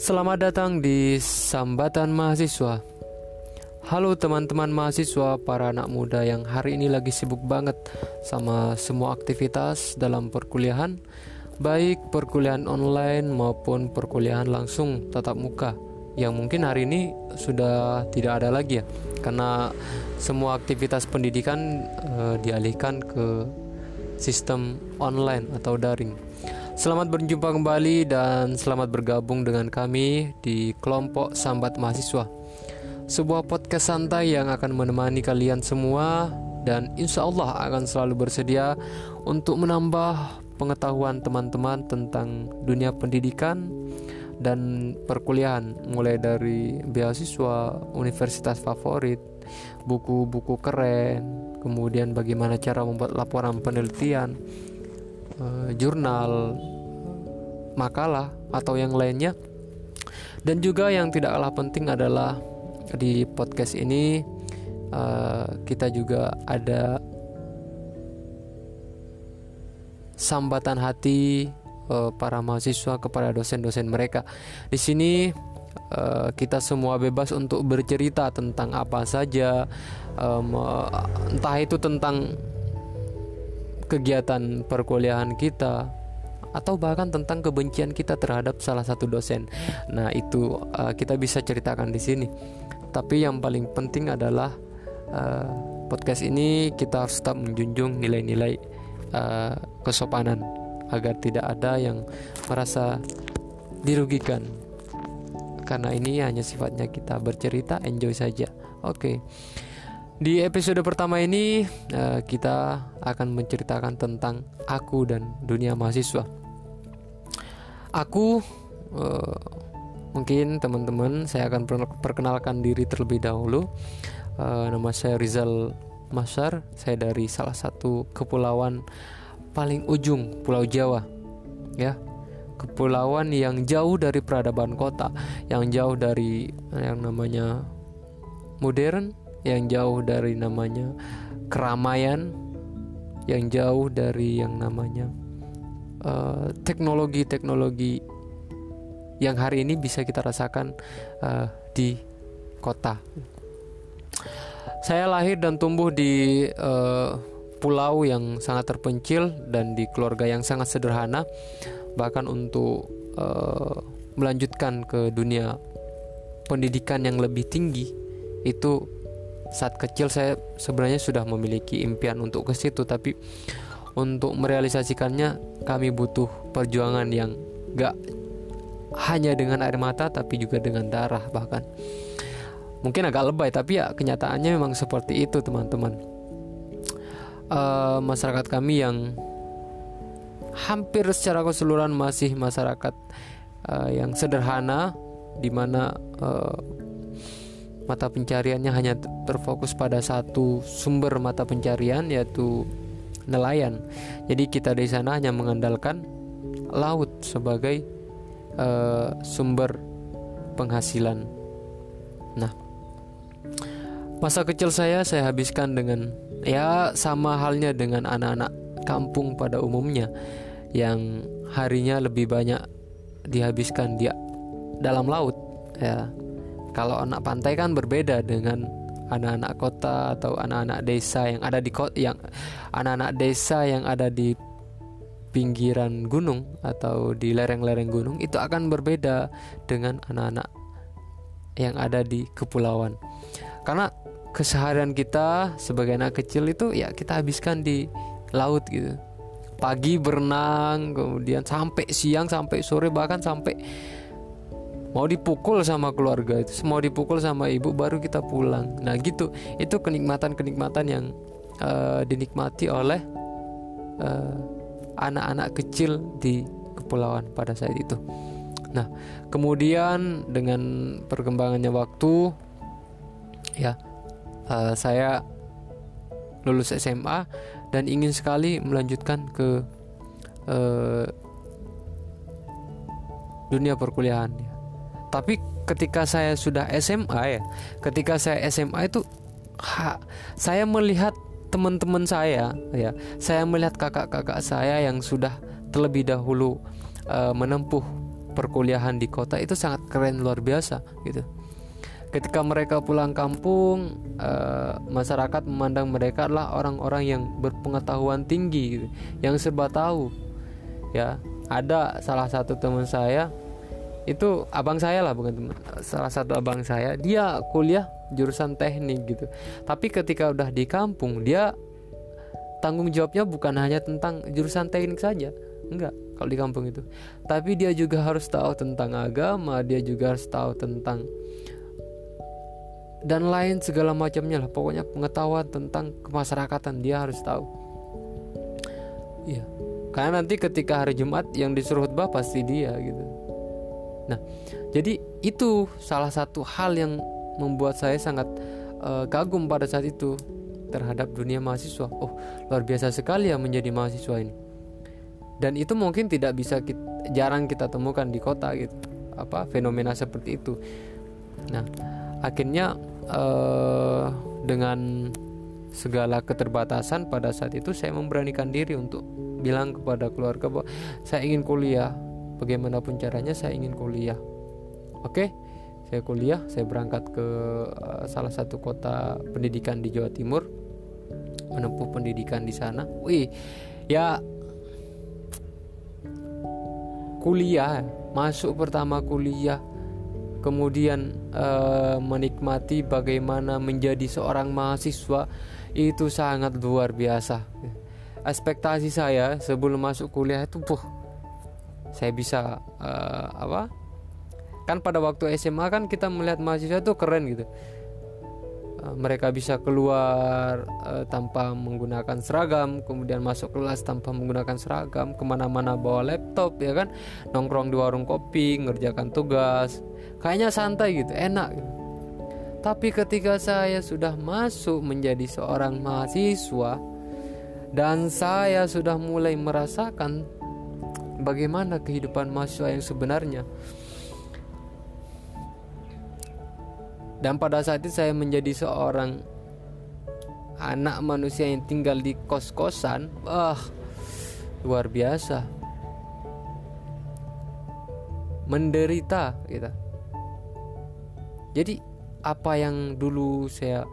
Selamat datang di Sambatan Mahasiswa. Halo teman-teman mahasiswa, para anak muda yang hari ini lagi sibuk banget sama semua aktivitas dalam perkuliahan, baik perkuliahan online maupun perkuliahan langsung tatap muka. Yang mungkin hari ini sudah tidak ada lagi ya, karena semua aktivitas pendidikan e, dialihkan ke sistem online atau daring. Selamat berjumpa kembali dan selamat bergabung dengan kami di kelompok Sambat Mahasiswa. Sebuah podcast santai yang akan menemani kalian semua dan insya Allah akan selalu bersedia untuk menambah pengetahuan teman-teman tentang dunia pendidikan dan perkuliahan mulai dari beasiswa, universitas favorit, buku-buku keren, kemudian bagaimana cara membuat laporan penelitian, uh, jurnal, makalah atau yang lainnya. Dan juga yang tidak kalah penting adalah di podcast ini uh, kita juga ada sambatan hati uh, para mahasiswa kepada dosen-dosen mereka. Di sini uh, kita semua bebas untuk bercerita tentang apa saja, um, entah itu tentang kegiatan perkuliahan kita atau bahkan tentang kebencian kita terhadap salah satu dosen. Nah, itu uh, kita bisa ceritakan di sini. Tapi yang paling penting adalah uh, podcast ini kita harus tetap menjunjung nilai-nilai uh, kesopanan agar tidak ada yang merasa dirugikan. Karena ini hanya sifatnya kita bercerita, enjoy saja. Oke. Okay. Di episode pertama ini uh, kita akan menceritakan tentang aku dan dunia mahasiswa. Aku uh, mungkin teman-teman saya akan perkenalkan diri terlebih dahulu. Uh, nama saya Rizal Masar, saya dari salah satu kepulauan paling ujung Pulau Jawa. Ya. Kepulauan yang jauh dari peradaban kota, yang jauh dari yang namanya modern yang jauh dari namanya keramaian, yang jauh dari yang namanya eh, teknologi-teknologi uh, yang hari ini bisa kita rasakan uh, di kota. Saya lahir dan tumbuh di uh, pulau yang sangat terpencil dan di keluarga yang sangat sederhana, bahkan untuk uh, melanjutkan ke dunia pendidikan yang lebih tinggi itu saat kecil saya sebenarnya sudah memiliki impian untuk ke situ tapi untuk merealisasikannya kami butuh perjuangan yang gak hanya dengan air mata tapi juga dengan darah bahkan. Mungkin agak lebay tapi ya kenyataannya memang seperti itu teman-teman. Uh, masyarakat kami yang hampir secara keseluruhan masih masyarakat uh, yang sederhana di mana uh, mata pencariannya hanya terfokus pada satu sumber mata pencarian yaitu nelayan. Jadi kita di sana hanya mengandalkan laut sebagai uh, sumber penghasilan. Nah, masa kecil saya saya habiskan dengan ya sama halnya dengan anak-anak kampung pada umumnya yang harinya lebih banyak dihabiskan di dalam laut ya kalau anak pantai kan berbeda dengan anak-anak kota atau anak-anak desa yang ada di kota yang anak-anak desa yang ada di pinggiran gunung atau di lereng-lereng gunung itu akan berbeda dengan anak-anak yang ada di kepulauan. Karena keseharian kita sebagai anak kecil itu ya kita habiskan di laut gitu. Pagi berenang, kemudian sampai siang, sampai sore bahkan sampai mau dipukul sama keluarga itu mau dipukul sama ibu baru kita pulang. Nah gitu. Itu kenikmatan kenikmatan yang uh, dinikmati oleh uh, anak-anak kecil di kepulauan pada saat itu. Nah kemudian dengan perkembangannya waktu ya uh, saya lulus SMA dan ingin sekali melanjutkan ke uh, dunia perkuliahan tapi ketika saya sudah SMA ya ketika saya SMA itu ha, saya melihat teman-teman saya ya saya melihat kakak-kakak saya yang sudah terlebih dahulu uh, menempuh perkuliahan di kota itu sangat keren luar biasa gitu. Ketika mereka pulang kampung uh, masyarakat memandang mereka adalah orang-orang yang berpengetahuan tinggi gitu, yang serba tahu ya. Ada salah satu teman saya itu abang saya lah bukan teman. Salah satu abang saya dia kuliah jurusan teknik gitu. Tapi ketika udah di kampung dia tanggung jawabnya bukan hanya tentang jurusan teknik saja. Enggak kalau di kampung itu. Tapi dia juga harus tahu tentang agama dia juga harus tahu tentang dan lain segala macamnya lah. Pokoknya pengetahuan tentang kemasyarakatan dia harus tahu. Iya. Karena nanti ketika hari Jumat yang disuruh khutbah pasti dia gitu nah jadi itu salah satu hal yang membuat saya sangat uh, kagum pada saat itu terhadap dunia mahasiswa. Oh luar biasa sekali ya menjadi mahasiswa ini. Dan itu mungkin tidak bisa kita, jarang kita temukan di kota gitu apa fenomena seperti itu. Nah akhirnya uh, dengan segala keterbatasan pada saat itu saya memberanikan diri untuk bilang kepada keluarga bahwa saya ingin kuliah bagaimanapun caranya saya ingin kuliah. Oke saya kuliah saya berangkat ke uh, salah satu kota pendidikan di Jawa Timur. Menempuh pendidikan di sana. Wih ya kuliah masuk pertama kuliah kemudian uh, menikmati bagaimana menjadi seorang mahasiswa itu sangat luar biasa. Ekspektasi saya sebelum masuk kuliah itu, puh, saya bisa uh, apa? Kan pada waktu SMA kan kita melihat mahasiswa itu keren gitu. Eh, mereka bisa keluar uh, tanpa menggunakan seragam, kemudian masuk kelas tanpa menggunakan seragam, ke mana-mana bawa laptop ya kan, nongkrong di warung kopi, ngerjakan tugas, kayaknya santai gitu, enak. Gitu. Tapi ketika saya sudah masuk menjadi seorang mahasiswa dan saya sudah mulai merasakan bagaimana kehidupan mahasiswa yang sebenarnya, Dan pada saat itu saya menjadi seorang anak manusia yang tinggal di kos-kosan. Wah, luar biasa. Menderita kita. Jadi apa yang dulu saya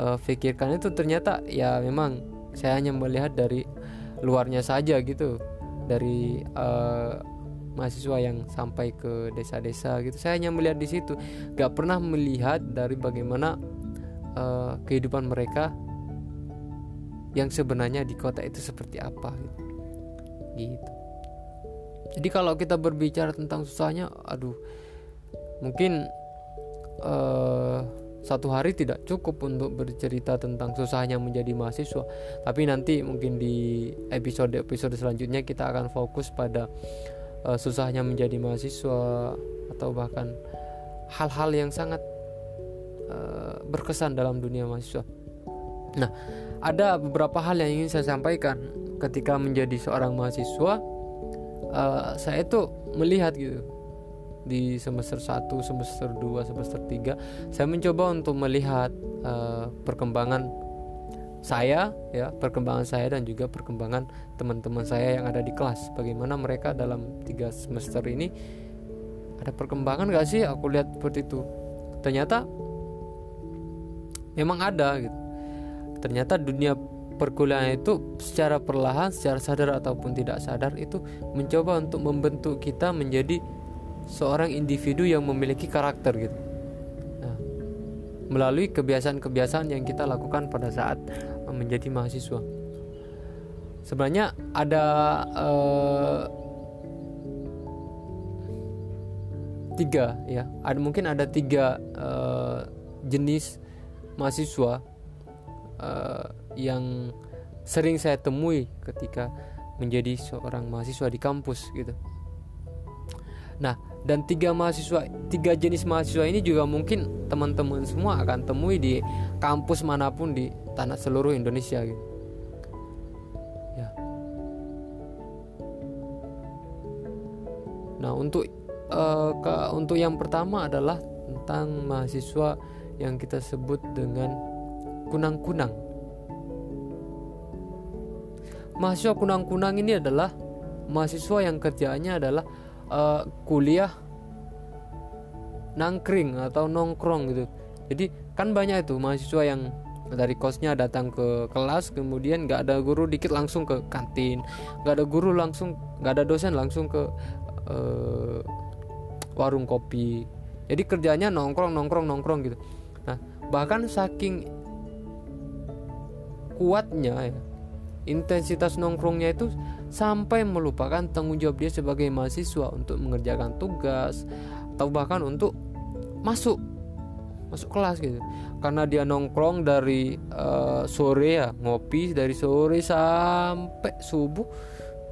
uh, itu ternyata ya memang saya hanya melihat dari luarnya saja gitu. Dari uh, mahasiswa yang sampai ke desa-desa gitu. Saya hanya melihat di situ. Gak pernah melihat dari bagaimana uh, kehidupan mereka yang sebenarnya di kota itu seperti apa gitu. gitu. Jadi kalau kita berbicara tentang susahnya aduh mungkin uh, satu hari tidak cukup untuk bercerita tentang susahnya menjadi mahasiswa tapi nanti mungkin di episode-episode selanjutnya kita akan fokus pada uh, susahnya menjadi mahasiswa atau bahkan hal-hal yang sangat uh, berkesan dalam dunia mahasiswa. Nah, ada beberapa hal yang ingin saya sampaikan ketika menjadi seorang mahasiswa. Uh, saya itu melihat gitu di semester 1, semester 2, semester 3 saya mencoba untuk melihat uh, perkembangan saya ya perkembangan saya dan juga perkembangan teman-teman saya yang ada di kelas. Bagaimana mereka dalam tiga semester ini ada perkembangan gak sih? Aku lihat seperti itu. Ternyata memang ada gitu. Ternyata dunia perkuliahan itu secara perlahan secara sadar ataupun tidak sadar itu mencoba untuk membentuk kita menjadi seorang individu yang memiliki karakter gitu melalui kebiasaan-kebiasaan yang kita lakukan pada saat menjadi mahasiswa. Sebenarnya ada uh, tiga ya, ada mungkin ada tiga uh, jenis mahasiswa uh, yang sering saya temui ketika menjadi seorang mahasiswa di kampus gitu. Nah, dan tiga mahasiswa tiga jenis mahasiswa ini juga mungkin teman-teman semua akan temui di kampus mana pun di tanah seluruh Indonesia gitu. Ya. Nah, untuk uh, ke, untuk yang pertama adalah tentang mahasiswa yang kita sebut dengan kunang-kunang. Mahasiswa kunang-kunang ini adalah mahasiswa yang kerjaannya adalah uh, kuliah nangkring atau nongkrong gitu. Jadi kan banyak itu mahasiswa yang dari kosnya datang ke kelas kemudian nggak ada guru dikit langsung ke kantin nggak ada guru langsung nggak ada dosen langsung ke uh, warung kopi. Jadi kerjanya nongkrong nongkrong nongkrong gitu. Nah bahkan saking kuatnya ya intensitas nongkrongnya itu sampai melupakan tanggung jawab dia sebagai mahasiswa untuk mengerjakan tugas atau bahkan untuk masuk masuk kelas gitu. Karena dia nongkrong dari uh, sore ya ngopi dari sore sampai subuh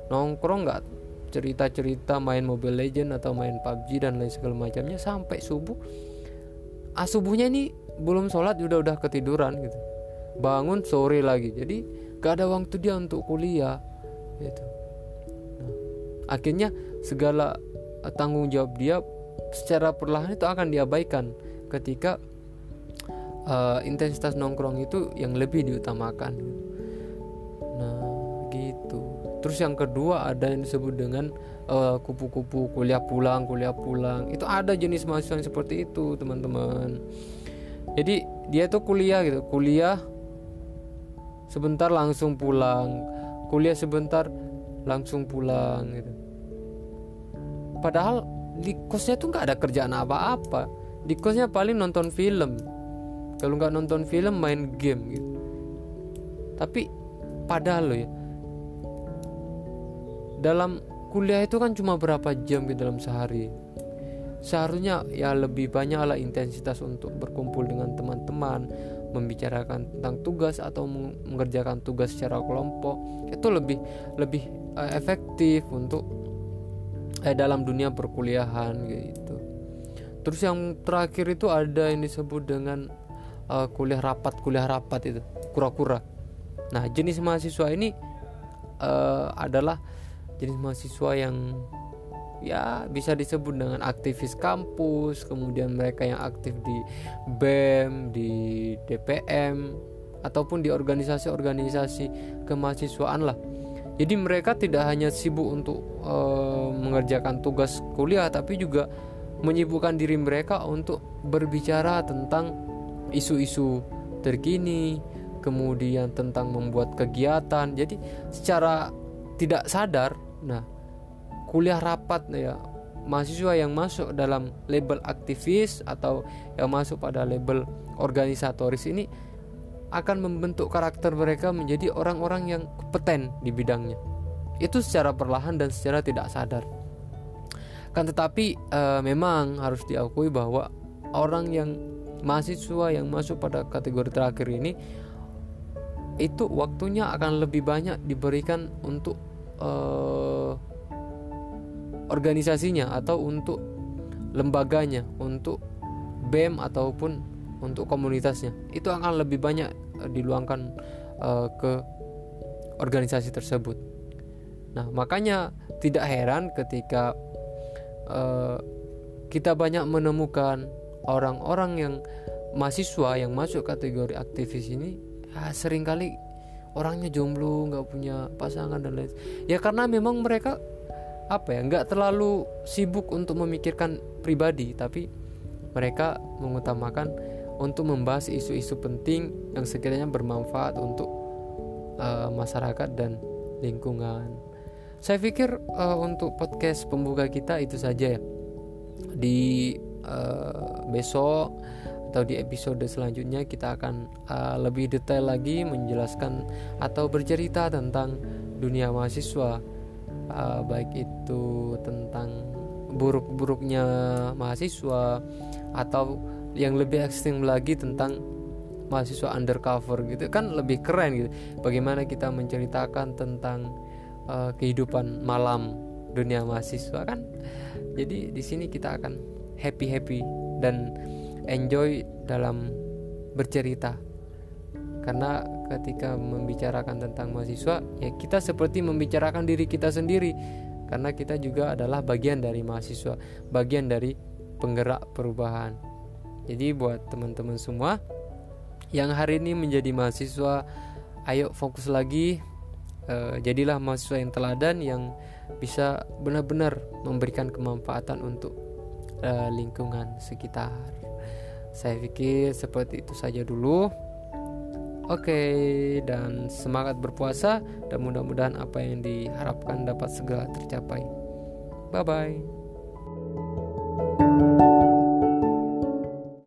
nongkrong nggak cerita-cerita main Mobile Legend atau main PUBG dan lain segala macamnya sampai subuh. Ah subuhnya ini belum sholat udah udah ketiduran gitu. Bangun sore lagi jadi gak ada waktu dia untuk kuliah gitu. Nah, akhirnya segala tanggung jawab dia secara perlahan itu akan diabaikan ketika uh, intensitas nongkrong itu yang lebih diutamakan. Nah gitu. Terus yang kedua ada yang disebut dengan eh, kupu-kupu uh, kuliah pulang kuliah pulang. Itu ada jenis mahasiswa yang seperti itu teman-teman. Jadi dia tuh kuliah gitu. Kuliah sebentar langsung pulang kuliah sebentar langsung pulang gitu. Padahal di kosnya tuh nggak ada kerjaan apa-apa. Di kosnya paling nonton film. Kalau nggak nonton film main game gitu. Tapi padahal lo ya dalam kuliah itu kan cuma berapa jam di dalam sehari. Seharusnya ya lebih banyak lah intensitas untuk berkumpul dengan teman-teman membicarakan tentang tugas atau mengerjakan tugas secara kelompok itu lebih lebih uh, efektif untuk eh, dalam dunia perkuliahan gitu. Terus yang terakhir itu ada yang disebut dengan uh, kuliah rapat kuliah rapat itu kura-kura. Nah jenis mahasiswa ini uh, adalah jenis mahasiswa yang ya bisa disebut dengan aktivis kampus kemudian mereka yang aktif di BEM di DPM ataupun di organisasi-organisasi kemahasiswaan lah jadi mereka tidak hanya sibuk untuk uh, mengerjakan tugas kuliah tapi juga menyibukkan diri mereka untuk berbicara tentang isu-isu terkini, kemudian tentang membuat kegiatan. Jadi secara tidak sadar, nah kuliah rapat ya mahasiswa yang masuk dalam label aktivis atau yang masuk pada label organisatoris ini akan membentuk karakter mereka menjadi orang-orang yang kompeten di bidangnya. Itu secara perlahan dan secara tidak sadar. Kan tetapi e, memang harus diakui bahwa orang yang mahasiswa yang masuk pada kategori terakhir ini itu waktunya akan lebih banyak diberikan untuk uh, organisasinya atau untuk lembaganya, untuk BEM ataupun untuk komunitasnya. Itu akan lebih banyak uh, diluangkan uh, ke organisasi tersebut. Nah, makanya tidak heran ketika uh, kita banyak menemukan orang-orang yang mahasiswa yang masuk kategori aktivis ini ya sering kali orangnya jomblo nggak punya pasangan dan lain ya karena memang mereka apa ya nggak terlalu sibuk untuk memikirkan pribadi tapi mereka mengutamakan untuk membahas isu-isu penting yang sekiranya bermanfaat untuk uh, masyarakat dan lingkungan. Saya pikir uh, untuk podcast pembuka kita itu saja ya. Di uh, besok atau di episode selanjutnya kita akan uh, lebih detail lagi menjelaskan atau bercerita tentang dunia mahasiswa uh, baik itu tentang buruk-buruknya mahasiswa atau yang lebih ekstrim lagi tentang mahasiswa undercover gitu. Kan lebih keren gitu. Bagaimana kita menceritakan tentang uh, kehidupan malam dunia mahasiswa kan? Jadi di sini kita akan happy happy dan enjoy dalam bercerita karena ketika membicarakan tentang mahasiswa ya kita seperti membicarakan diri kita sendiri karena kita juga adalah bagian dari mahasiswa bagian dari penggerak perubahan jadi buat teman-teman semua yang hari ini menjadi mahasiswa ayo fokus lagi uh, jadilah mahasiswa yang teladan yang bisa benar-benar memberikan kemanfaatan untuk uh, lingkungan sekitar. Saya pikir seperti itu saja dulu. Oke, dan semangat berpuasa dan mudah-mudahan apa yang diharapkan dapat segera tercapai. Bye bye.